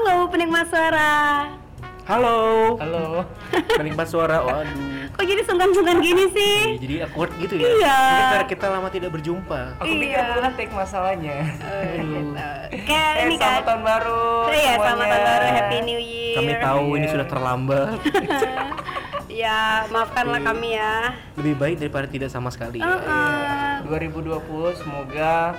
Halo penikmat suara. Halo, Halo. penikmat suara. Waduh. Kok jadi sungkan-sungkan gini sih? Iya, jadi awkward gitu ya. Iya. Karena kita lama tidak berjumpa. Aku pikir Iya. belum take masalahnya. Oh, gitu. Kayak Eh, ini selamat kan. tahun baru. Iya, selamat tahun baru, Happy New Year. Kami tahu ini Iya. sudah terlambat. Ya, maafkanlah Iya. kami ya. Lebih baik daripada tidak sama sekali. ya. Heeh. 2020 semoga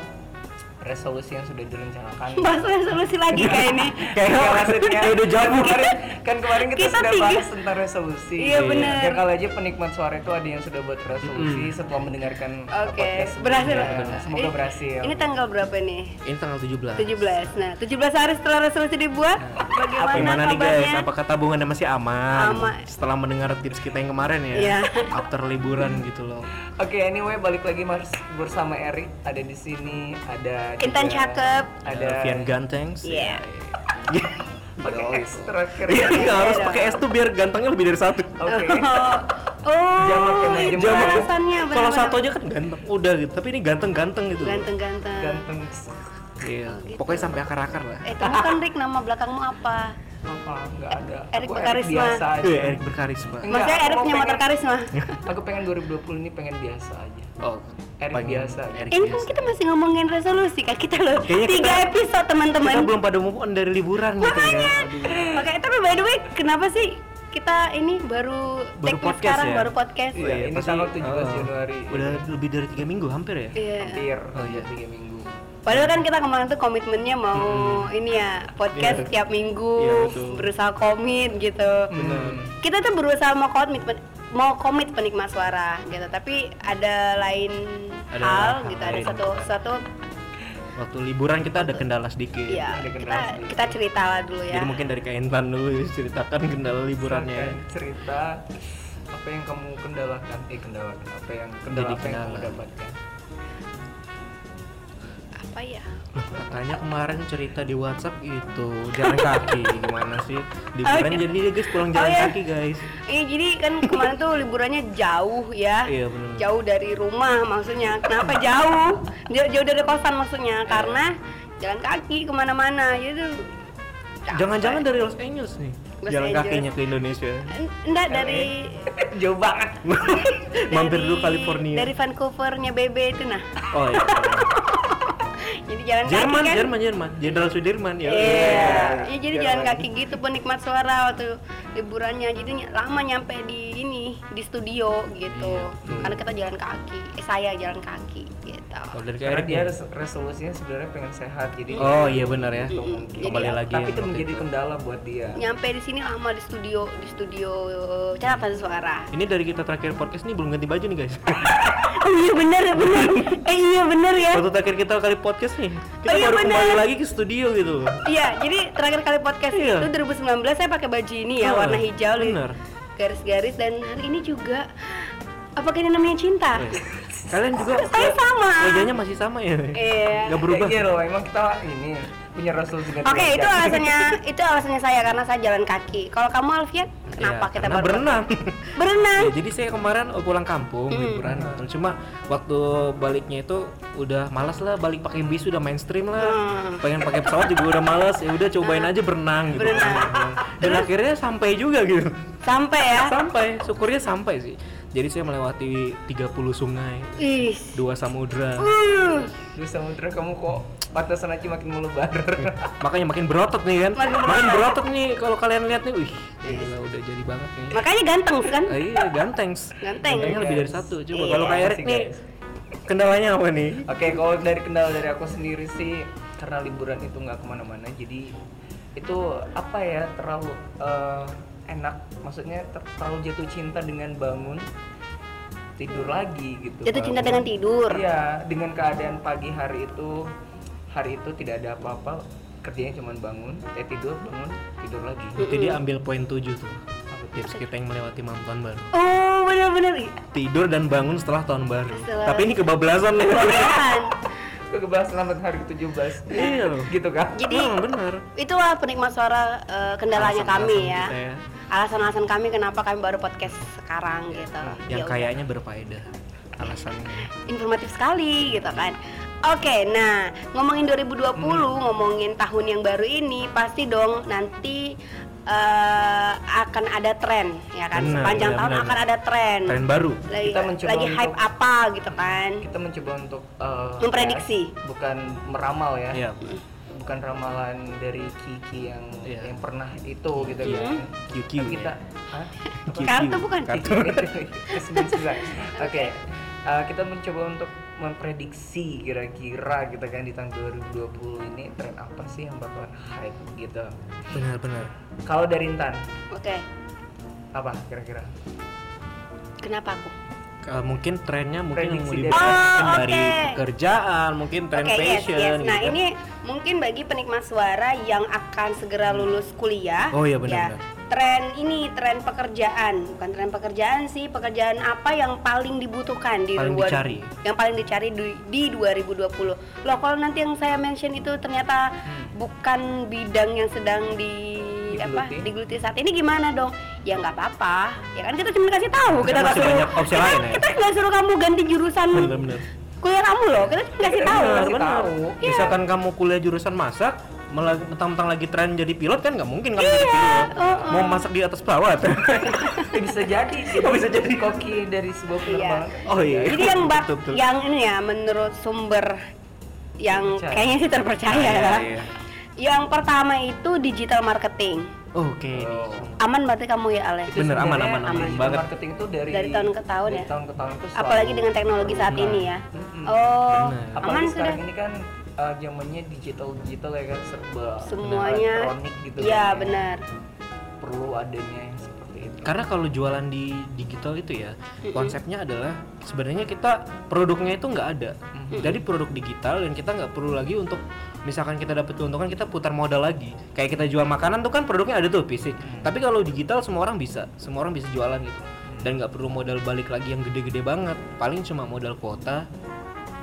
resolusi yang sudah direncanakan. Bahas resolusi lagi kayak ini. Kayak Nggak, maksudnya kayak udah jauh. kemarin, kan kemarin kita, Kita sudah tiga. bahas tentang resolusi. Iya, benar. Ya kalau aja penikmat suara itu ada yang sudah buat resolusi setelah mendengarkan Oke, podcast berhasil. sebelumnya. Semoga Ini- berhasil. Ini tanggal berapa nih? Ini tanggal 17. 17. Nah, 17 hari setelah resolusi dibuat, bagaimana Gimana nih kabarnya? guys? Apakah tabungannya masih aman? Aman. Setelah mendengar tips kita yang kemarin ya. Iya. After liburan gitu loh. Oke, anyway balik lagi mas bersama Erik ada di sini, ada Intan juga- cakep. ada Vian Gantengs. Iya. pakai S terakhir. Iya, nggak harus Iya. pakai S tuh biar gantengnya lebih dari satu. Oke. Oh, Jamak ya, Jamak. Kalau satu aja kan ganteng, udah gitu. Tapi ini ganteng-ganteng gitu. Ganteng-ganteng. Ganteng. Iya. gitu. Pokoknya sampai akar-akar lah. Eh, kamu kan Rick nama belakangmu apa? Apa? Enggak ada. Erik Aku berkarisma. biasa aja. Iya, Erik berkarisma. Enggak, Maksudnya aku Erik punya motor pengen- karisma. Aku pengen 2020 ini pengen biasa aja. Oh, Erik pengen biasa. Erik Ini kan kita masih ngomongin resolusi kan kita loh. Kayaknya Tiga kita- episode teman-teman. Kita belum pada move on dari liburan gitu ya. Oke, tapi by the way, kenapa sih kita ini baru Baru take podcast sekarang ya? baru podcast? Iya, ini pasti- tanggal 17 oh, Januari. Udah lebih dari tiga minggu hampir ya. Iya. Hampir. Oh, iya. tiga minggu. Padahal kan kita kemarin tuh komitmennya mau ini ya podcast Iya. setiap minggu, Iya, betul. berusaha komit gitu. Benar. Kita tuh berusaha mau komit mau komit penikmat suara gitu, tapi ada lain Ada hal hal gitu, ada satu satu Waktu liburan kita ada kendala sedikit. ya Ada kita kendala sedikit. kita cerita lah dulu ya. Jadi mungkin dari Kak Intan dulu ceritakan kendala liburannya. Cerita apa yang kamu kendalakan eh kendalakan apa yang kendala Jadi apa yang kamu kendala. dapatkan Apa ya? Loh, katanya kemarin cerita di WhatsApp itu jalan kaki gimana sih? Liburan Oh, iya. jadi dia guys pulang jalan Oh, iya. kaki guys. Iya jadi kan kemarin tuh liburannya jauh ya. Iya, bener. Jauh dari rumah maksudnya. Kenapa jauh? Jauh, jauh dari kosan maksudnya. Iya. Karena jalan kaki ke mana-mana. Jadi tuh capek. Jangan-jangan dari Los Angeles nih. Los jalan Angeles. kakinya ke Indonesia. En- Enggak dari jauh banget Mampir dulu California. Dari Vancouvernya BB itu nah. Oh iya. Jadi jalan Jerman, kaki kan. Jerman, Jerman. Jenderal Sudirman ya. Iya, Iya, jadi Jalan jalan kaki. gitu penikmat suara waktu liburannya. Jadi lama nyampe di ini di studio gitu. Iya, betul. Karena kita jalan kaki. Eh, saya jalan kaki gitu. Kalau dari Kak karena Erik dia res- resolusinya sebenarnya pengen sehat jadi Oh iya benar ya. itu mungkin. Kembali Jadi, lagi. tapi itu menjadi kendala buat dia Nyampe di sini lama di studio di studio catatan suara. Ini dari kita terakhir podcast nih belum ganti baju nih guys. Oh iya bener bener. eh iya bener ya. Waktu terakhir kita kali podcast nih, kita Oh, iya, baru bener. kembali lagi ke studio gitu. Iya, jadi terakhir kali podcast Iya. itu 2019 saya pakai baju ini ya Ah, warna hijau nih. bener. Garis-garis dan hari ini juga apakah ini namanya cinta? Kalian juga Saya sama. wajahnya masih sama ya? Iya. Gak berubah. Ya, iya loh emang kita ini punya ganti Oke, itu wajah. alasannya itu alasannya saya karena saya jalan kaki. Kalau kamu Alfian, kenapa Ya, kita karena baru berenang? Berenang. Ya, jadi saya kemarin pulang kampung Hmm. liburan, cuma waktu baliknya itu udah malas lah balik pakai bis udah mainstream lah. Hmm. Pengen pakai pesawat juga udah malas, ya udah cobain aja berenang gitu. Berenang. Dan akhirnya sampai juga gitu. Sampai ya. Sampai, syukurnya sampai sih. Jadi saya melewati 30 sungai, Ih. dua samudra. Uh, Terus samudra kamu kok pantasan aja makin melebar Makanya makin berotot nih kan. Makin Makin berotot nih kalau kalian lihat nih. Wih, gila udah jadi banget nih. makanya ganteng kan? Ah, iya, ganteng. Ganteng. Gantengnya lebih dari satu. Coba Iya. kalau kayak Erik nih guys. kendalanya apa nih? Oke, kalau dari kendala dari aku sendiri sih karena liburan itu nggak ke mana-mana, jadi itu apa ya terlalu eh, enak, maksudnya ter- terlalu jatuh cinta dengan bangun tidur lagi gitu. Jatuh cinta Bangun. dengan tidur. Iya, dengan keadaan pagi hari itu hari itu tidak ada apa-apa, kerjanya cuma bangun, eh tidur bangun tidur lagi. Berarti dia ambil poin 7 tuh. Tips kita yang melewati malam tahun baru. Oh, benar-benar. Tidur dan bangun setelah tahun baru. Setelah- Tapi ini kebablasan nih. Itu kebahas selamat hari ke-17. Iya loh. gitu kan? Jadi Hmm, bener. itulah penikmat suara eh, kendalanya Alasan-alasan kami ya. ya. Alasan-alasan kami kenapa kami baru podcast sekarang gitu. Yang Ya kayaknya berfaedah alasannya. informatif sekali gitu kan Oke, nah ngomongin 2020, Hmm. ngomongin tahun yang baru ini, pasti dong nanti eh, akan ada tren, ya kan? Benar, Sepanjang benar, tahun benar. akan ada tren. Tren baru. Lagi, Kita mencoba lagi hype untuk- apa gitu kan? Kita mencoba untuk uh, Memprediksi. ya, bukan meramal ya. Iya. Bukan ramalan dari Kiki yang Iya. yang pernah itu gitu Iya. kan. Tapi kita ya. Kartu bukan? Kartu. Ke-99. Oke. Uh, kita mencoba untuk memprediksi kira-kira gitu kan di tahun 2020 ini tren apa sih yang bakalan hype gitu. Benar-benar. Kalau dari Intan, Oke, apa kira-kira? kenapa aku? Uh, mungkin trennya mungkin yang mau dibahas dari- mungkin Oh, dari pekerjaan, mungkin tren Oke, yes, fashion yes. Nah, gitu. ini mungkin bagi penikmat suara yang akan segera lulus kuliah. Oh, iya, benar, ya, benar. Tren ini tren pekerjaan, bukan tren pekerjaan sih, pekerjaan apa yang paling dibutuhkan di Paling luar- dicari. Yang paling dicari di, di 2020. Loh, kalau nanti yang saya mention itu ternyata bukan bidang yang sedang di apa digeluti saat ini gimana dong? Ya nggak apa-apa. Ya kan kita cuma kasih tahu, kita nggak suruh banyak opsi kita, lain ya. kita nggak suruh kamu ganti jurusan Benar-benar. kuliah kamu loh. Kita cuma kasih tahu. Benar, benar. tahu. Iya. Misalkan kamu kuliah jurusan masak, malah mentang-mentang lagi tren jadi pilot kan nggak mungkin kamu jadi pilot. oh, oh. Mau masak di atas pesawat. Bisa jadi gitu. Oh, bisa jadi. koki dari sebuah penerbangan. oh iya. Jadi yang bak, Betul, betul. yang ini ya menurut sumber yang Terpercaya. kayaknya sih terpercaya Iya, ya. iya. Yang pertama itu digital marketing. Oke. Oh. Aman berarti kamu ya Ale? Itu Bener, aman, aman, aman digital banget. marketing itu dari Dari tahun ke tahun dari ya? tahun ke tahun itu selalu Apalagi dengan teknologi saat ini ya. Oh, Bener. Apalagi aman sekarang sudah. ini kan uh, zamannya digital digital ya kan serba Semuanya. elektronik gitu Iya, kan. benar. Perlu adanya. Karena kalau jualan di digital itu ya, konsepnya adalah sebenarnya kita produknya itu nggak ada. Jadi produk digital dan kita nggak perlu lagi untuk misalkan kita dapat keuntungan kita putar modal lagi. Kayak kita jual makanan tuh kan produknya ada tuh fisik. Tapi kalau digital semua orang bisa, semua orang bisa jualan gitu. Dan nggak perlu modal balik lagi yang gede-gede banget. Paling cuma modal kuota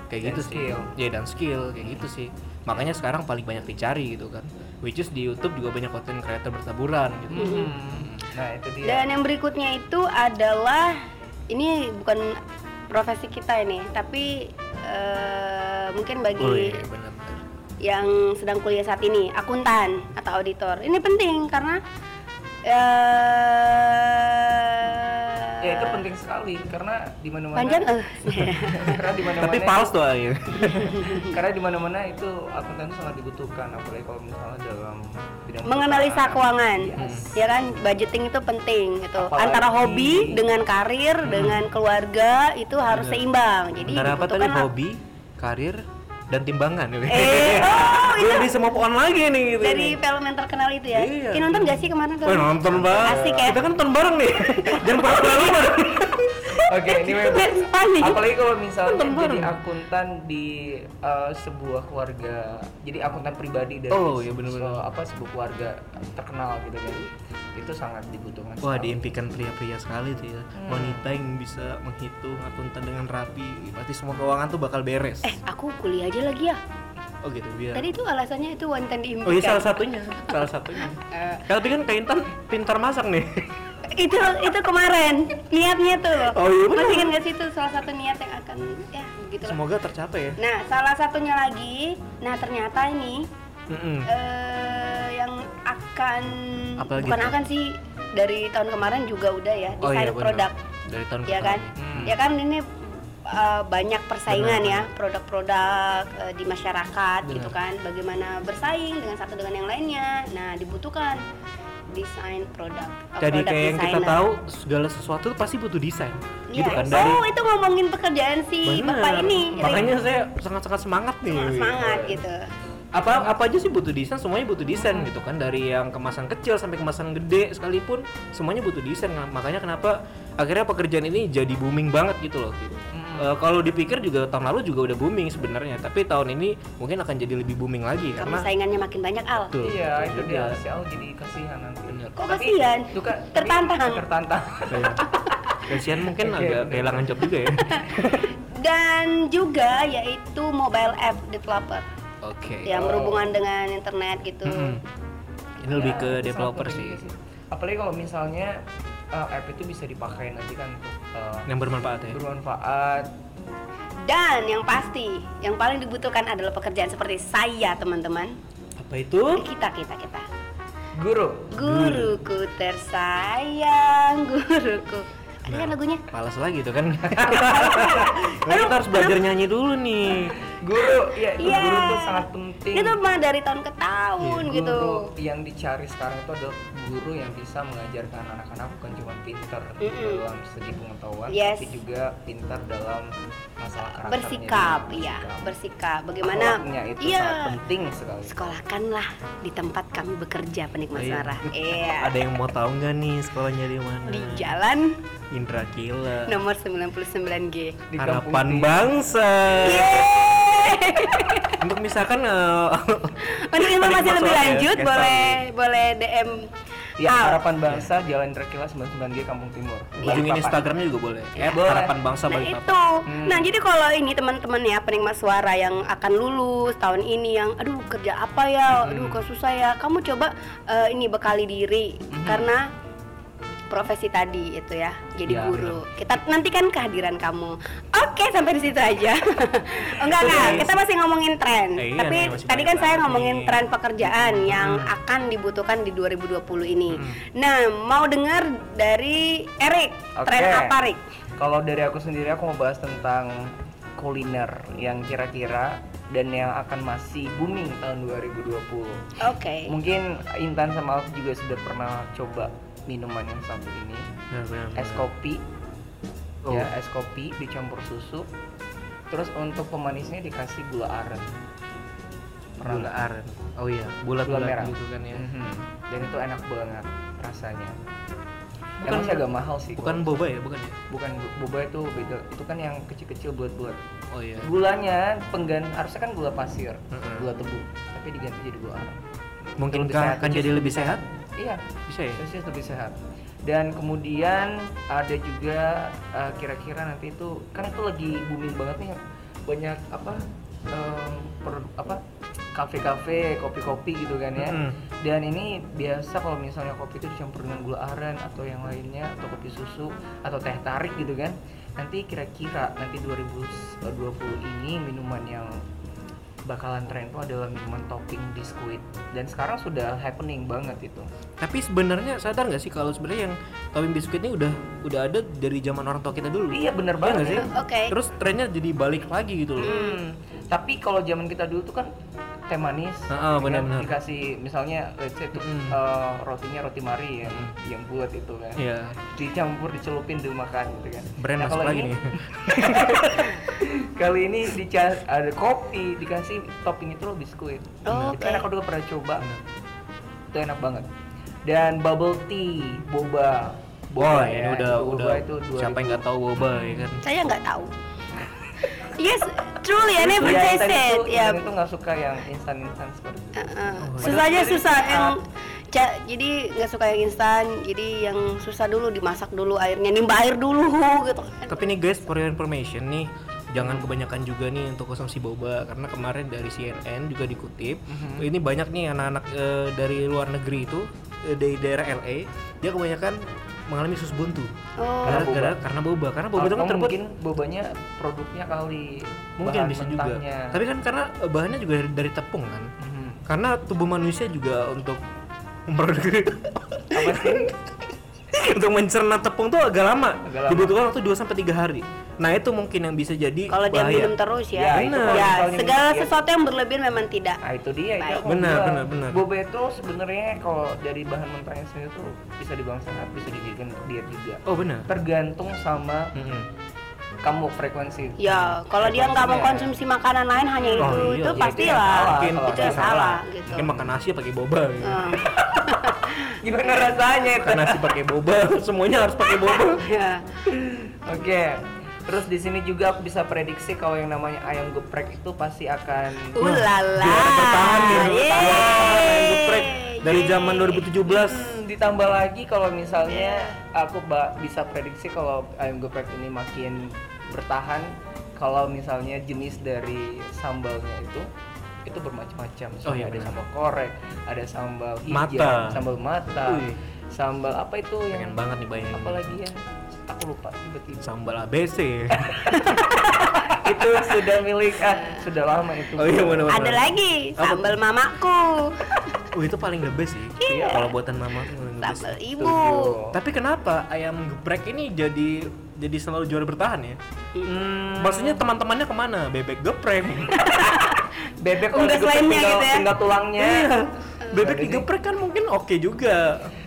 kayak Dan gitu sih. Ya dan skill kayak gitu sih. Makanya sekarang paling banyak dicari gitu kan. Which is di YouTube juga banyak konten creator bertaburan gitu. Hmm. Nah itu dia. Dan yang berikutnya itu adalah ini bukan profesi kita ini, tapi eh, mungkin bagi Oh iya, benar. yang sedang kuliah saat ini, akuntan atau auditor. Ini penting karena eh ya itu penting sekali karena di mana-mana Panjang eh. karena di mana-mana Tapi pals tuh aja. karena di mana-mana itu akuntan itu sangat dibutuhkan apalagi kalau misalnya dalam bidang menganalisa keuangan. Yes. Ya kan, budgeting itu penting gitu. Apalagi- Antara hobi dengan karir, dengan keluarga itu harus Bener. seimbang. Jadi Antara apa tadi hobi, karir, dan timbangan. Eh, oh, itu Belum bisa move on lagi nih gitu. dari film yang terkenal itu ya. Iya. Ki nonton gak sih kemarin? Wah, nonton banget. Asik ya. Kita kan nonton bareng nih. Jangan pura-pura lupa. Oke, ini memang apalagi kalau misalnya jadi akuntan di uh, sebuah keluarga, jadi akuntan pribadi dari Oh, se- bener-bener. se- apa sebuah keluarga terkenal gitu kan, itu sangat dibutuhkan. Wah, sekali. diimpikan pria-pria sekali tuh ya. Hmm. Wanita yang bisa menghitung akuntan dengan rapi, pasti semua keuangan tuh bakal beres. Eh, aku kuliah aja lagi ya. Oh gitu biar. Tadi itu alasannya itu yang diimpikan. Oh iya salah satunya, salah satunya. Eh, Tapi kan Kak Intan pintar masak nih. itu itu kemarin niatnya tuh. Oh, iya. Masih ingat gak sih itu salah satu niat yang akan ya lah. Semoga tercapai ya. Nah, salah satunya lagi, nah ternyata ini Mm-mm. eh yang akan Apalagi bukan akan sih dari tahun kemarin juga udah ya Oh desain iya benar. produk Dari tahun ya kan. Hmm. ya kan ini uh, banyak persaingan Benar, ya produk-produk uh, di masyarakat Benar. gitu kan bagaimana bersaing dengan satu dengan yang lainnya nah dibutuhkan desain produk uh, Jadi product kayak yang kita tahu segala sesuatu pasti butuh desain. Iya. Gitu kan dari oh itu ngomongin pekerjaan si Bener. bapak ini Makanya saya sangat-sangat semangat nih. semangat, semangat gitu Apa apa aja sih butuh desain, semuanya butuh desain gitu kan. Dari yang kemasan kecil sampai kemasan gede sekalipun semuanya butuh desain. Nah, Makanya kenapa akhirnya pekerjaan ini jadi booming banget gitu loh. Eh, kalau dipikir juga tahun lalu juga udah booming sebenarnya, tapi tahun ini mungkin akan jadi lebih booming lagi karena karena saingannya makin banyak al Betul. Iya, itu dia. Iya. Si Al jadi kasihan nanti. Bener. kok kasihan Duka, tertantang tertantang. Iya. Kasihan mungkin agak bener. kehilangan job juga ya. dan juga yaitu mobile app developer Oke. yang Oh. berhubungan dengan internet gitu Mm-mm. Ini lebih Ya, ke developer sih. Apalagi kalau misalnya uh, app itu bisa dipakai nanti kan untuk uh, Yang bermanfaat ya. bermanfaat Dan yang pasti, yang paling dibutuhkan adalah pekerjaan seperti saya, teman-teman. Apa itu? Kita, kita, kita. Guru. Guruku tersayang, guruku. Ada kan lagunya? Malas lagi tuh kan. Nah, kita harus belajar nyanyi dulu nih. Guru, ya itu Iya. guru tuh sangat penting. Itu mah dari tahun ke tahun Guru gitu. yang dicari sekarang itu adalah guru yang bisa mengajarkan anak-anak bukan cuma pintar Mm-mm. dalam segi pengetahuan, Yes. tapi juga pintar dalam masalah karakternya. Bersikap, iya, bersikap. bersikap. Bagaimana? Akhlaknya itu Iya. sangat penting sekali. Sekolahkanlah di tempat kami bekerja penikmat Iya. suara. Iya. Ada yang mau tahu nggak nih sekolahnya di mana? Di jalan Indra Kila. nomor 99G. Di kampung Harapan bangsa. Yeay. Untuk misalkan eh, Untuk informasi lebih ya, lanjut boleh boleh DM Ya, Al. Harapan Bangsa Jalan Drakila 99G Kampung Timur. hubungin Balikpapan. Instagramnya juga boleh. At Boleh. Harapan Bangsa Nah Balikpapan. itu, Hmm. nah jadi kalau ini teman-teman ya penikmat suara yang akan lulus tahun ini yang, aduh kerja apa ya, aduh kok susah ya, kamu coba eh, ini bekali diri karena profesi tadi itu ya, jadi Ya, guru. Kita nantikan kehadiran kamu. Oke sampai di situ aja. enggak enggak, kita masih ngomongin tren. Eh, iya Tapi tadi kan saya ngomongin nih. tren pekerjaan yang akan dibutuhkan di 2020 ini. Nah mau dengar dari Erik, tren Oke. apa Rik? Kalau dari aku sendiri aku mau bahas tentang kuliner yang kira-kira dan yang akan masih booming tahun 2020. Oke. Mungkin Intan sama aku juga sudah pernah coba minuman yang satu ini, benar, benar. es kopi. Oh. Ya, es kopi dicampur susu. Terus untuk pemanisnya dikasih gula aren. Pernah Gula aren. Oh iya, Gula bulat-bulat merah. gitu kan ya. Mhm. Dan itu enak banget rasanya. Bukan- Emang sih agak mahal sih. Bukan boba ya, bukan ya? bukan bu- boba itu beda. Itu kan yang kecil-kecil bulat-bulat. Oh iya. Gulanya penggan harusnya kan gula pasir, Mm-mm. gula tebu, tapi diganti jadi gula aren. Mungkinkah sehat, akan jadi lebih sehat? Iya, Bisa ya? Celsius lebih sehat. Dan kemudian ada juga uh, kira-kira nanti itu kan itu lagi booming banget nih banyak apa em, produk apa kafe-kafe, kopi-kopi gitu kan ya. Mm-mm. Dan ini biasa kalau misalnya kopi itu dicampur dengan gula aren atau yang lainnya atau kopi susu atau teh tarik gitu kan. Nanti kira-kira nanti 2020 ini minuman yang bakalan tren itu adalah minuman topping biskuit dan sekarang sudah happening banget itu. Tapi sebenarnya sadar nggak sih kalau sebenarnya yang topping biskuit ini udah udah ada dari zaman orang tua kita dulu. Iya bener Iya banget nggak sih? Oke. Terus trennya jadi balik lagi gitu loh. Hmm, Tapi kalau zaman kita dulu tuh kan teh manis, Ah, ah, dengan benar-benar. dikasih misalnya let's say tuh Mm. eh, rotinya roti mari yang yang bulat itu kan, Iya. dicampur dicelupin dimakan gitu kan. Brand masuk kalau lagi ini- nih. Kali ini dica ada kopi dikasih topping itu loh biskuit. Oh, Itu oke. enak aku juga pernah coba. Itu enak banget. Dan bubble tea, boba. Wah, Boba ini ya, udah boba udah itu siapa yang 2000. nggak tahu boba ya kan? Saya nggak tahu. Yes, truly I never tasted. itu, Ya, itu nggak suka yang instan-instan seperti itu. uh-uh. Oh, susah aja Padahal susah yang ca- jadi nggak suka yang instan. Jadi yang susah dulu dimasak dulu airnya, nimba air dulu gitu kan. Tapi nih guys, for your information nih, jangan kebanyakan juga nih untuk konsumsi boba karena kemarin dari CNN juga dikutip, Mhm. ini banyak nih anak-anak eh, dari luar negeri itu eh, dari daerah LA, dia kebanyakan mengalami usus buntu. Oh, Gara-gara karena boba, karena boba itu kan terbuat mungkin bobanya produknya kali mungkin bahan bisa juga. mentahnya. Tapi kan karena eh, bahannya juga dari, dari tepung kan. Mhm. Karena tubuh manusia juga untuk memproduksi apa sih? untuk mencerna tepung tuh agak lama. Agak lama. Dibutuhkan waktu 2 sampai 3 hari. Nah, itu mungkin yang bisa jadi kalau dia minum terus ya, Ya, itu ya, segala minum, ya. sesuatu yang berlebihan memang tidak. Nah itu dia itu Baik. Benar, bilang. benar, benar. Boba itu sebenarnya kalau dari bahan mentahnya sendiri tuh bisa dibilang sehat, bisa dijadikan untuk diet juga. Oh, benar. Tergantung sama Mm-mm. kamu frekuensi. Ya, kalau dia nggak mau konsumsi makanan lain hanya itu, Oh, iya, itu iya, pastilah. salah. Mungkin itu salah gitu. Mungkin makan nasi pakai boba gitu. Hmm. Gimana rasanya itu? Makan nasi pakai boba, semuanya harus pakai boba. Ya. Oke. Terus di sini juga aku bisa prediksi kalau yang namanya ayam geprek itu pasti akan Ulala. juara bertahan ayam geprek dari zaman 2017. Hmm, ditambah lagi kalau misalnya aku bisa prediksi kalau ayam geprek ini makin bertahan kalau misalnya jenis dari sambalnya itu itu bermacam-macam. Oh, iya, ada benar. sambal korek, ada sambal hijau, Mata. sambal mata, Wih. sambal apa itu yang Pengen banget nih bayangin. apa lagi ya? aku lupa tiba-tiba Sambal ABC. itu sudah milik ah, sudah lama itu Oh iya mana Ada lagi Apa? sambal mamaku, Oh itu paling the best sih. Iya. Kalau buatan mama tuh paling the best. sambal ibu. Tapi kenapa ayam geprek ini jadi jadi selalu juara bertahan ya? Hmm, Maksudnya teman-temannya ke mana? Bebek geprek. bebek Unggas kalau digeprek lainnya tinggal, gitu ya. tinggal tulangnya Iya. Bebek digeprek kan mungkin oke juga.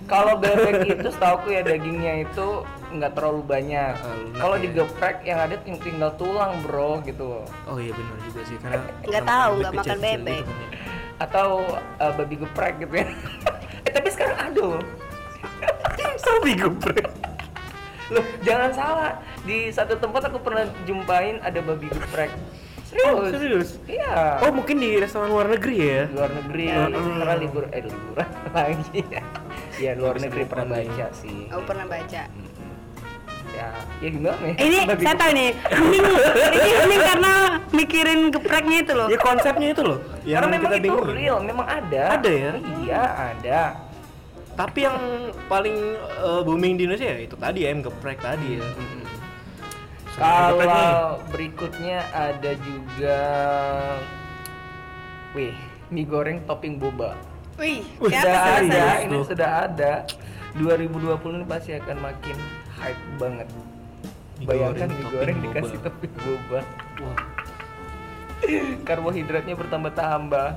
kalau bebek itu setahu ya dagingnya itu nggak terlalu banyak Ah, lunak kalau ya. digeprek yang ada ting- tinggal tulang bro gitu Oh iya benar juga sih karena Nggak tahu, nggak makan bebek. gitu kan ya. atau uh, babi geprek gitu ya eh tapi sekarang ada loh Sapi geprek. Loh, jangan salah. Di satu tempat aku pernah jumpain ada babi geprek. Serius? Oh, serius? Iya. Oh mungkin di restoran luar negeri ya? Luar negeri Hmm. karena libur eh liburan lagi ya. Iya, luar negeri pernah baca sih. Aku pernah baca. Ya, ya gimana nih? Ini Babi saya tahu nih, ini hening karena mikirin gepreknya itu loh. Ya konsepnya itu loh. Yang Karena memang itu bingung. real, memang ada. Ada ya? Iya, ada. Tapi yang paling eh, booming di Indonesia ya itu tadi ayam geprek tadi ya. Nih. Kalau berikutnya ada juga Wih, mie goreng topping boba. Wih, sudah ada, ini tuh. sudah ada. 2020 ini pasti akan makin hype banget. Mie Bayangkan goreng mie topping goreng boba. dikasih topping boba. Wah, Karbohidratnya bertambah-tambah.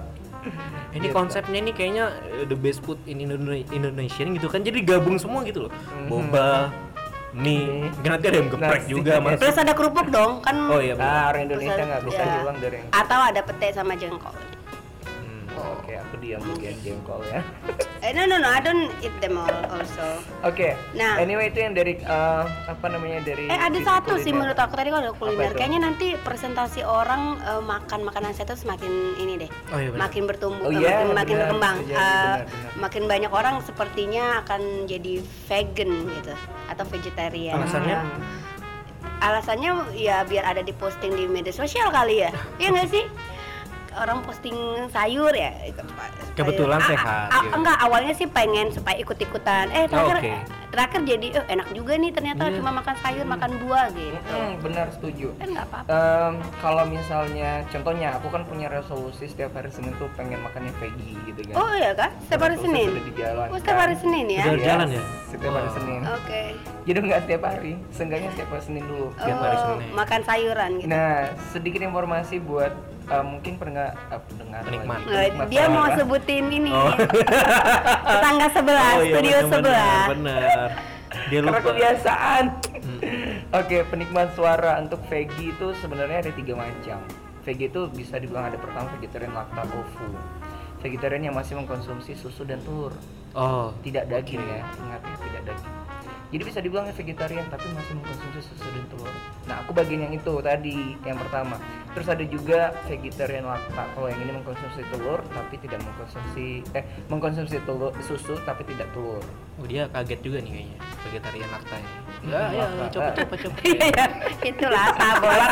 ini Gitu. konsepnya ini kayaknya eh, the best food in Indone- Indonesian gitu kan. Jadi gabung semua gitu loh. Mhm. Boba, mie, nanti ada ayam geprek Nasi. juga mas. Terus ada kerupuk dong, kan? Oh iya benar. Nah, orang Indonesia nggak bisa ada- hilang dari yang Atau ada pete sama jengkol. Oke, aku diam bagian jengkol ya. Eh, no no no, I don't eat them all also. Oke. Nah. anyway itu yang dari eh, apa namanya dari Eh ada satu sih kuliner. menurut aku tadi kalau ada kuliner, kayaknya nanti presentasi orang eh, makan makanan sehat itu semakin ini deh, Oh iya benar. makin bertumbuh, Oh eh, iya, makin, makin benar, berkembang. bisa jadi, Eh, benar, benar. makin banyak orang sepertinya akan jadi vegan gitu atau vegetarian. Alasannya? Alasannya ya biar ada di posting di media sosial kali ya, iya nggak sih? Orang posting sayur ya. Kebetulan Ah, sehat, ah, gitu. Enggak, awalnya sih pengen supaya ikut-ikutan. Eh terakhir, oke. terakhir jadi eh, enak juga nih ternyata Iya. cuma makan sayur, makan buah gitu. Mm, benar setuju. Kan nggak apa-apa. Em, kalau misalnya contohnya aku kan punya resolusi setiap hari Senin tuh pengen makannya veggie gitu kan. Oh iya kan? Setiap hari Senin. sudah dijalankan. Oh setiap hari Senin ya? Udah Yes, jalan ya? Setiap hari Wow. Senin. Oke. Jadi nggak setiap hari, seenggaknya setiap hari Senin dulu. Tiap hari Oh, Senin. makan sayuran gitu. Nah, sedikit informasi buat eh, mungkin pernah eh, pendengar Penikmat. lagi. Nah, Penikmat dia mau sebutin ini Oh. tetangga sebelah, Oh iya, studio benar, sebelah. Benar. Dia Karena lupa. kebiasaan. Hmm. Oke, penikmat suara untuk veggie itu sebenarnya ada tiga macam. Veggie itu bisa dibilang ada pertama vegetarian lakta tofu. Vegetarian yang masih mengkonsumsi susu dan telur, Oh, tidak daging ya, ingat ya tidak daging. Jadi bisa dibilang vegetarian tapi masih mengkonsumsi susu dan telur. Nah, aku bagian yang itu tadi, yang pertama. Terus ada juga vegetarian lakta. Kalau yang ini mengkonsumsi telur tapi tidak mengkonsumsi eh mengkonsumsi telur susu tapi tidak telur. oh dia kaget juga nih kayaknya vegetarian lakta ini. Hmm, Ya, ya, coba coba coba. Iya, iya. itulah tabos.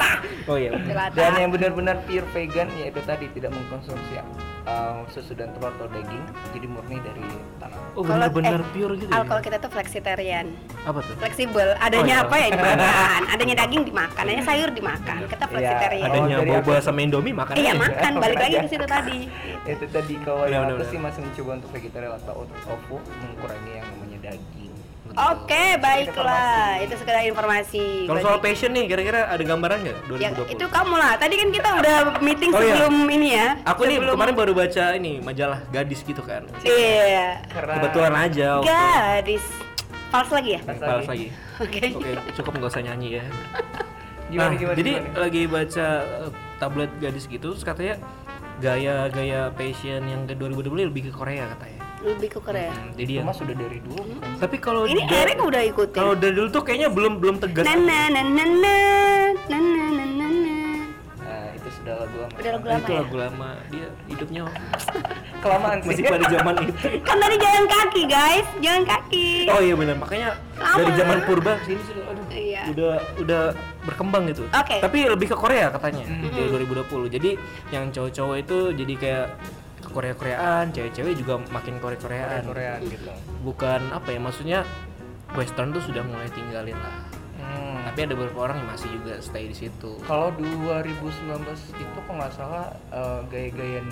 Oh iya. Dan yang benar-benar pure vegan yaitu tadi tidak mengkonsumsi uh, susu dan telur atau daging, jadi murni dari tanah. Oh Kalau- benar-benar eh, pure gitu ya. kalau kita tuh flexitarian, Apa tuh? fleksibel. Adanya Oh, iya. apa ya dimakan, adanya daging dimakan, adanya sayur dimakan. Kita flexitarian. Ada- Adanya dari boba aku- sama Indomie makan Iya makan, balik lagi ke situ tadi. Itu tadi kalau yang aku sih masih mencoba untuk vegetarian atau tofu mengurangi yang namanya daging. Oke, baiklah. Itu sekedar informasi. Kalau soal passion nih, kira-kira ada gambaran nggak 2020? Ya, itu kamu lah. Tadi kan kita udah meeting Oh, iya. sebelum ini ya. Aku nih sebelum- kemarin baru baca ini majalah gadis gitu kan. Iya. Karena Kebetulan aja. Gadis. Fals lagi ya? Pas Balas lagi. lagi. Oke. Oke, cukup nggak usah nyanyi ya. Gimana, nah, gimana, jadi gimana? lagi baca uh, tablet gadis gitu, terus katanya gaya-gaya passion yang ke 2020 lebih ke Korea katanya. Lebih ke Korea. Hmm, jadi ya. Cuma sudah dari dulu kan. Tapi kalau Ini da- Erik udah ikutin. Kalau dari dulu tuh kayaknya belum belum tegas. Na na na na na na na na na na. Nah, itu sudah lagu lama. Udah lagu Nah, lama itu ya? lagu lama dia hidupnya Kelamaan sih. masih pada zaman itu. Kan tadi jalan kaki guys, jalan kaki. Oh iya benar, makanya Lama. dari zaman purba sini sih aduh. Iya. Udah udah berkembang gitu. Oke. Tapi lebih ke Korea katanya Mhm. di 2020. Jadi yang cowok-cowok itu jadi kayak ke Korea-Koreaan, cewek-cewek juga makin Korea-Koreaan. Korea gitu. Bukan apa ya maksudnya Western tuh sudah mulai tinggalin lah. Hmm. Tapi ada beberapa orang yang masih juga stay di situ. Kalau 2019 itu kok nggak salah eh, gaya-gayaan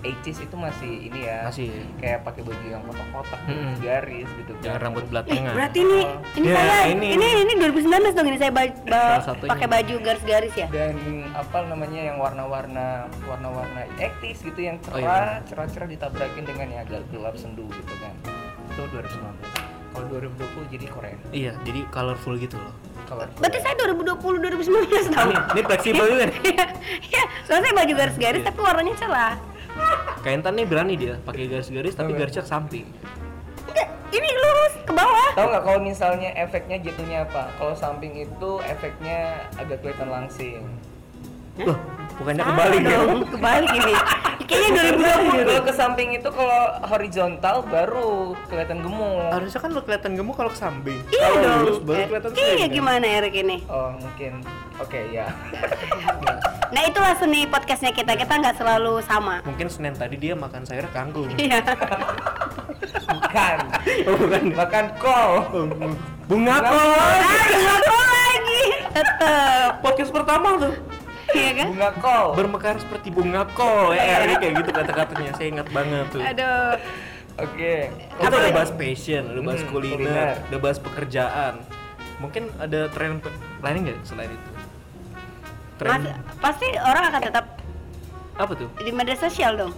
80s itu masih ini ya. Masih. Kayak pakai baju yang kotak-kotak, Mm-mm. garis gitu. Jangan kan. rambut Ih, tengah. berarti ini ini Ya, saya ini. ini. ini 2019 dong ini saya ba- ba- pakai baju garis-garis ya. dan apa namanya yang warna-warna warna-warna 80s gitu yang Oh, cerah iya. cerah-cerah ditabrakin dengan yang agak gelap sendu gitu kan itu 2019 kalau 2020 jadi keren Iya, jadi colorful gitu loh. Kalau Berarti saya 2020 2019 tahu. Ini, ini fleksibel juga nih. Iya, iya. Soalnya saya baju garis-garis tapi warnanya cerah. Kayak Intan nih berani dia pakai garis-garis tapi garisnya ke samping. Enggak, ini lurus ke bawah. tahu nggak kalau misalnya efeknya jatuhnya apa kalau samping itu efeknya agak kelihatan langsing Loh, bukannya kebalik ya? dong, Kebalik ini. Kayaknya 2020. kalau ke samping itu kalau horizontal baru kelihatan gemuk Harusnya kan lo kelihatan gemuk kalau ke samping. Iya Kalau dong. lurus baru Eh, kelihatan Iya gimana Erik ini? oh mungkin oke ya Nah itulah seni podcastnya kita. Kita nggak selalu sama. Mungkin Senin tadi dia makan sayur kangkung. Iya. bukan Oh, bukan. makan kol Bunga kol. Ah, ngaco lagi. Tetep. Podcast pertama tuh. Iya kan? bunga kol Bermekar seperti bunga kol. Ya, ini kayak gitu kata-katanya. Saya ingat banget tuh. Aduh. oke Kita Apa udah bahas passion, udah bahas Hmm, kuliner, kuliner. udah bahas pekerjaan. Mungkin ada tren lain nggak selain itu? Tren Mas, pasti orang akan tetap apa tuh? di media sosial dong.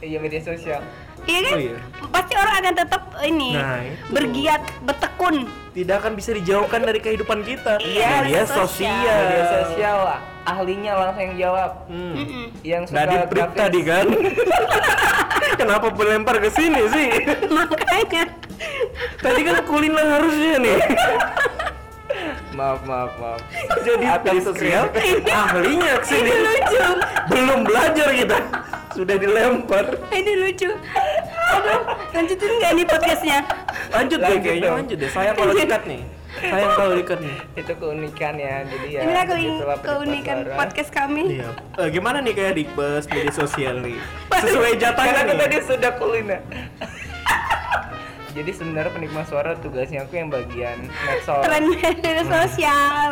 iya media sosial Iya kan? Oh iya. Pasti orang akan tetap ini Nah, itu. bergiat, bertekun. Tidak akan bisa dijauhkan dari kehidupan kita. Iya, media media sosial. sosial. media sosial lah ahlinya langsung yang jawab Hmm. Yang suka Prip grafis. tadi kan. Kenapa melempar ke sini sih? Makanya Tadi kan kuliner harusnya nih. maaf maaf maaf Jadi media sosial ahlinya ke sini. lucu. Belum belajar kita. Sudah dilempar. Ini lucu. Aduh, lanjutin nggak nih podcastnya? Lanjut deh Lanjut kayaknya lanjut deh. Sayang kalau dikat nih. Sayang kalau dikat nih. itu keunikan ya jadi ya Inilah begitulah penikmat keunikan suara. podcast kami. Iya. Eh, gimana nih kayak di bus media sosial nih? Sesuai aku nih. tadi sudah kuliner jadi sebenarnya penikmat suara tugasnya aku yang bagian medsos Tren media sosial.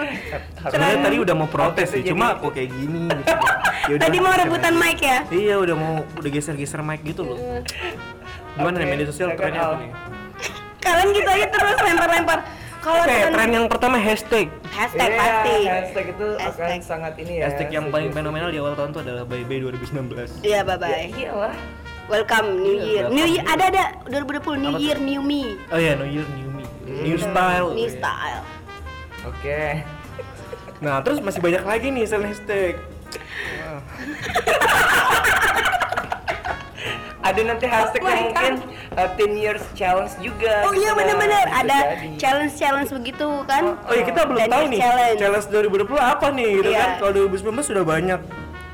Sebenarnya tadi udah mau protes sih, cuma kok kayak gini gitu. Yaudah, Tadi mau rebutan mic ya? Iya, udah mau udah geser-geser mic gitu loh. Gimana nih Oke, media sosial trennya apa nih? Kalian gitu aja terus lempar-lempar. Kalau Oke, tren, tren yang pertama hashtag. hashtag Iya, pasti. hashtag itu akan Hashtag. sangat ini ya Hashtag yang paling fenomenal di awal tahun itu adalah Bye Bye 2019. Iya, bye ya, bye. iyalah Welcome New Iya, Year. welcome New Year New ada ada 2020 New Apa Year New Me. Oh iya, New Year, New Me. Hmm. New Style. New Iya. style. oke Nah, terus masih banyak lagi nih selain hashtag. ada nanti hashtag Oh mungkin uh, 10 years challenge juga Oh gitu iya lah. benar-benar ada jadi. challenge-challenge begitu kan? Oh iya, kita belum 10 tahu nih. challenge. Challenge 2020 apa nih gitu Iya. kan? Kalau 2019 sudah banyak.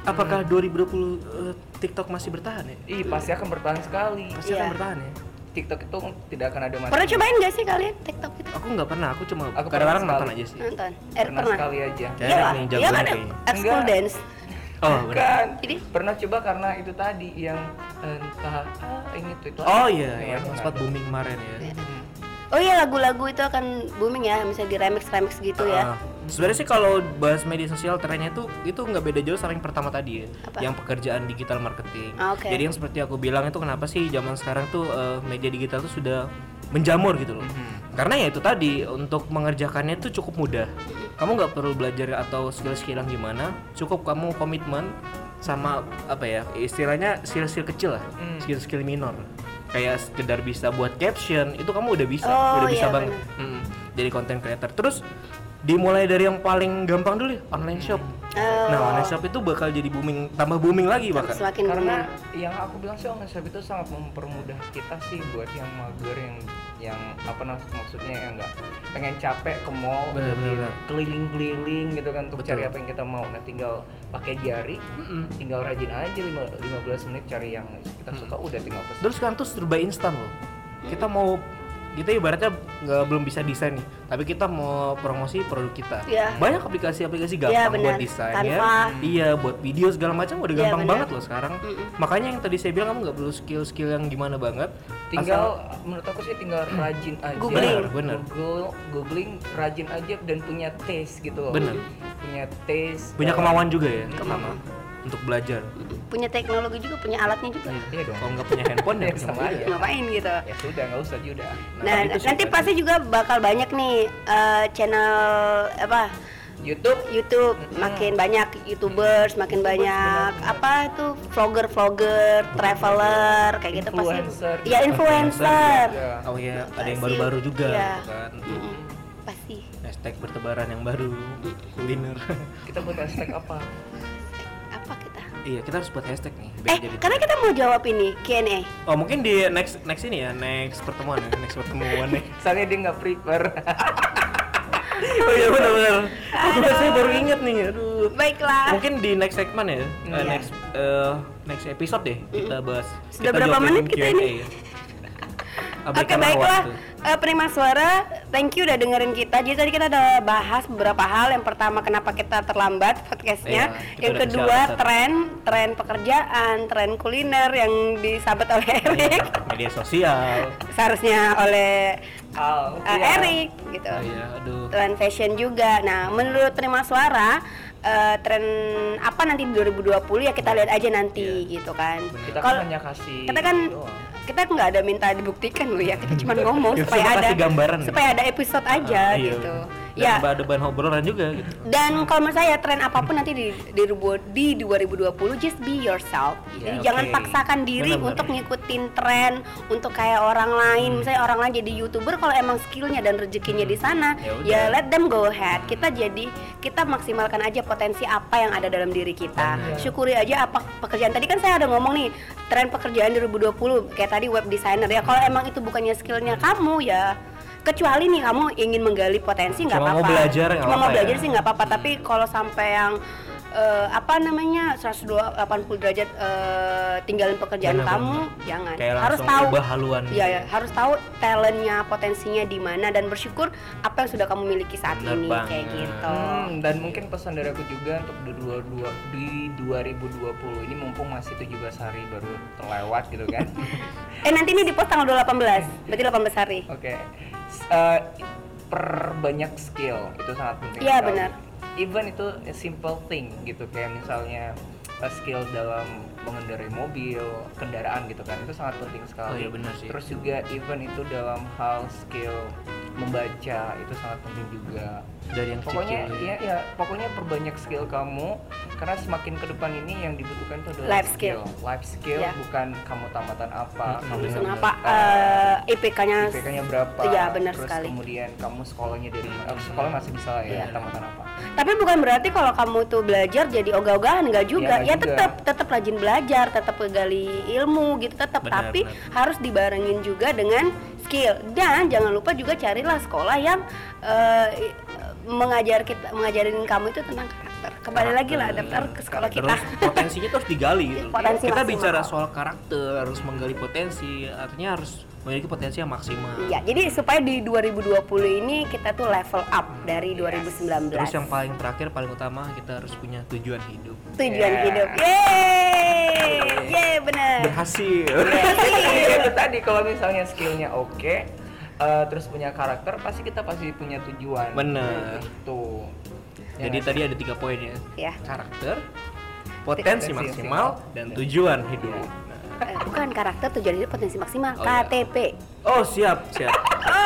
Apakah 2020 eh, TikTok masih bertahan ya? Ih, pasti akan bertahan sekali. Pasti Iya. akan bertahan ya? TikTok itu tidak akan ada mati. Pernah cobain gak sih kalian TikTok itu? Aku nggak pernah, aku cuma Aku kadang-kadang nonton aja sih. Nonton? Er Pernah pernah. sekali aja. Iya iya kan ekskul dance. Oh, benar. Bukan. Jadi? Pernah coba karena itu tadi yang entah ah, ini tuh itu. Oh apa. iya, Yang sempat booming kemarin ya. Hmm. Oh iya lagu-lagu itu akan booming ya, misalnya di remix-remix gitu ya. Ah, Sebenarnya sih kalau bahas media sosial trennya itu itu nggak beda jauh sama yang pertama tadi ya, Apa? yang pekerjaan digital marketing. Ah, oke. Jadi yang seperti aku bilang itu kenapa sih zaman sekarang tuh eh, media digital tuh sudah menjamur gitu loh. Mhm. Karena ya itu tadi untuk mengerjakannya itu cukup mudah. Kamu nggak perlu belajar atau skill-skill yang gimana, cukup kamu komitmen sama apa ya istilahnya skill-skill kecil lah, Hmm. skill-skill minor. Kayak sekedar bisa buat caption itu kamu udah bisa, Oh, udah bisa iya, banget. Mm, jadi content creator. Terus dimulai dari yang paling gampang dulu ya, online shop. Oh. Nah, online shop itu bakal jadi booming, tambah booming lagi bahkan. Semakin Karena booming. yang aku bilang sih online shop itu sangat mempermudah kita sih buat yang mager yang yang apa maksudnya yang enggak pengen capek ke mall keliling-keliling gitu kan untuk Betul. cari apa yang kita mau nah tinggal pakai jari Mm-mm. tinggal rajin aja lima- 15 menit cari yang kita Hmm. suka udah tinggal pesan Terus sekarang tuh serba instan loh. Kita mau kita ibaratnya nggak belum bisa desain nih, tapi kita mau promosi produk kita. Iya. Banyak aplikasi-aplikasi Iya, gampang benar. buat desain ya. Iya, buat video segala macam udah Iya, gampang banget loh sekarang. Makanya yang tadi saya bilang kamu nggak perlu skill-skill yang gimana banget. tinggal menurut aku sih tinggal rajin aja Googling. Benar. Google googling rajin aja dan punya taste gitu loh Benar. punya taste punya eh, kemauan juga ya pertama untuk belajar. punya teknologi juga punya alatnya juga iya dong Kalau nggak punya handphone ya Ya, bisa sama aja. ngapain gitu ya sudah nggak usah juga nah sih nanti pasti juga bakal banyak nih eh, channel apa YouTube YouTube makin banyak YouTubers, makin banyak apa tuh vlogger-vlogger, traveler kayak gitu Influencer. pasti. Ya influencer. Ya. Oh iya, ada yang baru-baru juga Iya. gitu kan. Pasti. Hashtag bertebaran yang baru, kuliner. kita buat hashtag apa? iya, kita harus buat hashtag nih. biar Eh, jadi- karena kita mau jawab ini Q&A. Oh mungkin di next next ini ya, next pertemuan ya, next pertemuan nih. soalnya dia nggak prepare oh iya benar-benar. Aku saya baru inget nih, aduh. Baiklah. Mungkin di next segmen ya, eh, Iya. next eh, next episode deh kita bahas. Sudah kita berapa menit kita ini? ya. Oke Abaikan baiklah, waktu. Eh, penerima suara, thank you udah dengerin kita. Jadi tadi kita udah bahas beberapa hal. Yang pertama kenapa kita terlambat podcastnya. Iya, yang kedua tren, tren pekerjaan, tren kuliner yang disabat oleh Erik. Media sosial. Seharusnya oleh Al eh, iya. Erik gitu. Oh iya, aduh. Tren fashion juga. Nah, menurut penerima suara, eh, tren apa nanti di 2020 ya kita lihat aja nanti gitu kan. kita Kalau- kan hanya kasih kita kan doang. Kita nggak ada minta dibuktikan loh ya kita cuma ngomong Ya, supaya ada gambaran. supaya ada episode aja Ah, iya. gitu Dan ya. Ada bahan obrolan juga gitu. dan kalau menurut saya tren apa pun nanti di di, di 2020 just be yourself. Jadi Ya, jangan paksakan diri Benar-benar. untuk ngikutin tren untuk kayak orang lain. Hmm. misalnya orang lain jadi youtuber kalau emang skillnya dan rezekinya di sana Ya ya let them go ahead. Kita jadi kita maksimalkan aja potensi apa yang ada dalam diri kita. Benar. syukuri aja apa pekerjaan. Tadi kan saya ada ngomong nih tren pekerjaan 2020 kayak tadi web designer ya. Kalau emang itu bukannya skillnya kamu ya kecuali nih kamu ingin menggali potensi nggak Cuma apa-apa mau belajar nggak cuma mau apa-apa ya? belajar sih nggak apa-apa tapi kalau sampai yang eh, apa namanya 180 derajat eh, tinggalin pekerjaan Benar, kamu jangan Kayak harus tahu haluan Iya ya, harus tahu talentnya, potensinya di mana dan bersyukur apa yang sudah kamu miliki saat Benar ini banget. kayak gitu. Hmm, dan mungkin pesan dari aku juga untuk di, dua, dua, di 2020 ini mumpung masih 17 hari baru terlewat gitu kan. Eh nanti ini di post tanggal 18, berarti 18 hari. Oke. S- eh, perbanyak skill itu sangat penting. Iya, benar. Even itu a simple thing gitu kayak misalnya eh, skill dalam mengendarai mobil, kendaraan gitu kan. Itu sangat penting sekali. Oh iya, benar sih. Terus juga even itu dalam hal skill membaca itu sangat penting juga. Dari yang pokoknya kecil. ya ya pokoknya perbanyak skill kamu karena semakin ke depan ini yang dibutuhkan itu adalah Life skill. life skill Ya. bukan kamu tamatan apa Hmm, kamu Lulusan apa eh, IPK-nya IPK-nya berapa Iya, benar terus sekali. kemudian kamu sekolahnya dari Eh, sekolah masih bisa lah ya Iya. tamatan apa Tapi bukan berarti kalau kamu tuh belajar jadi ogah-ogahan nggak juga. Iya, Ya, nggak juga. tetap tetap rajin belajar, tetap gali ilmu gitu tetap. Tapi benar. harus dibarengin juga dengan skill. Dan jangan lupa juga carilah sekolah yang eh, mengajar kita mengajarin kamu itu tentang karakter. Kembali lagi lah daftar ke sekolah kita. Terus potensinya tuh harus digali gitu. Potensi kita maksimal. bicara soal karakter, harus menggali potensi, artinya harus memiliki potensi yang maksimal. Iya, jadi supaya di 2020 ini kita tuh level up dari 2019. Terus yang paling terakhir, paling utama kita harus punya tujuan hidup. tujuan Yeah. hidup. Yeay! Yeay, bener. Berhasil. Iya, itu tadi kalau misalnya skillnya oke eh, terus punya karakter pasti kita pasti punya tujuan Bener. itu Jadi tadi ada tiga poin ya. Ya. Karakter, potensi Potensi maksimal, maksimal. dan tujuan hidup. Eh, bukan karakter tujuan hidup potensi maksimal Oh, iya. KTP. Oh siap, siap.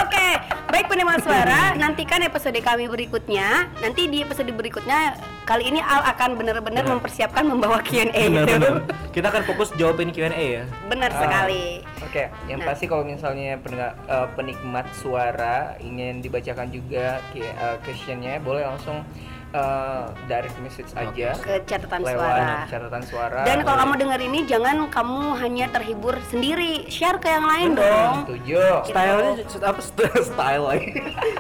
Oke, baik penerima suara, nantikan episode kami berikutnya. Nanti di episode berikutnya kali ini Al akan benar-benar Benar. mempersiapkan membawa Q&A Benar, itu. benar. Kita akan fokus jawabin Q&A ya. Benar Ah, sekali. Oke, yang Nah. pasti kalau misalnya pendengar- eh, penikmat suara ingin dibacakan juga eh, questionnya, boleh langsung eh, direct message aja Ke catatan lewat suara. catatan suara. Dan kalau kamu denger ini jangan kamu hanya terhibur sendiri, share ke yang lain dong. setuju. Stylenya apa st- style lagi?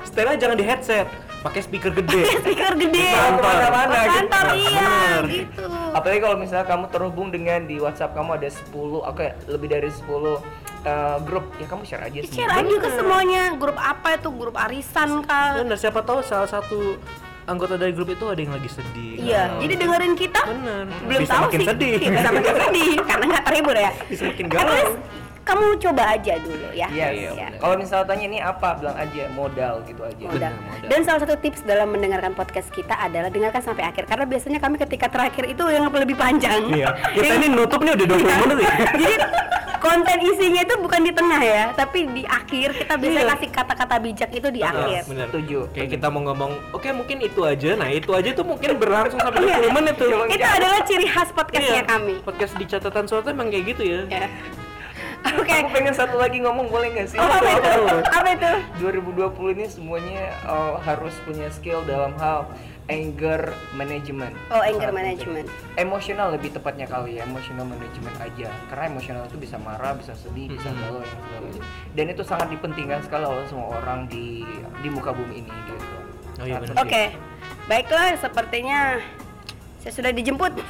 Stylenya jangan di headset, pakai speaker gede. Speaker gede. Kantor. Ke gitu. kantor iya Bener. gitu. Apalagi kalau misalnya kamu terhubung dengan di WhatsApp kamu ada 10, oke lebih dari 10 eh, grup ya kamu share aja semua. share aja ke semuanya grup apa itu grup arisan kah Bener, siapa tahu salah satu anggota dari grup itu ada yang lagi sedih. iya jadi dengerin kita Bener. belum Bisa tahu makin sih sedih. Iya, bisa makin sedih karena nggak terhibur ya Bisa makin galau. Kamu coba aja dulu ya Iya, Iya, iya. bener. Kalau misalnya tanya ini apa, bilang aja modal gitu aja. Udah. Benar, modal. Dan salah satu tips dalam mendengarkan podcast kita adalah dengarkan sampai akhir karena biasanya kami ketika terakhir itu yang lebih panjang. Iya. Kita ini nutup nih udah 20 menit ya. Jadi konten isinya itu bukan di tengah ya, tapi di akhir kita bisa Iya. kasih kata-kata bijak itu di akhir. bener. Setuju. Kayak kita mau ngomong, oke mungkin itu aja. Nah, itu aja tuh mungkin berlangsung sampai Iya. 20 menit tuh. Itu adalah ciri khas podcastnya Iya. kami. Podcast di catatan suatu emang kayak gitu ya. Ya. Oke. Aku pengen satu lagi ngomong boleh nggak sih? Oh, apa itu? Apa itu? 2020 ini semuanya eh, harus punya skill dalam hal anger management. Oh, anger management. Emosional lebih tepatnya kali ya, emotional management aja. Karena emosional itu bisa marah, bisa sedih, bisa Hmm. galau, yang segala macam. Dan itu sangat dipentingkan sekali oleh semua orang di di muka bumi ini gitu. Oh iya, benar. Oke. Baiklah, sepertinya saya sudah dijemput.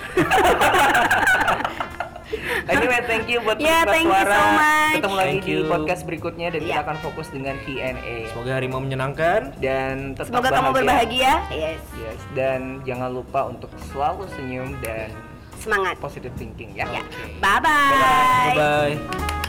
Anyway, thank you buat Ya, Mas thank you Suara. so much. Ketemu lagi Thank di you. podcast berikutnya dan kita Ya. akan fokus dengan Q&A. Semoga hari mau menyenangkan. Dan tetap Semoga kamu berbahagia. Yes. Yes, dan jangan lupa untuk selalu senyum dan Semangat. positive thinking ya. Ya. Oke. Bye-bye. Bye bye.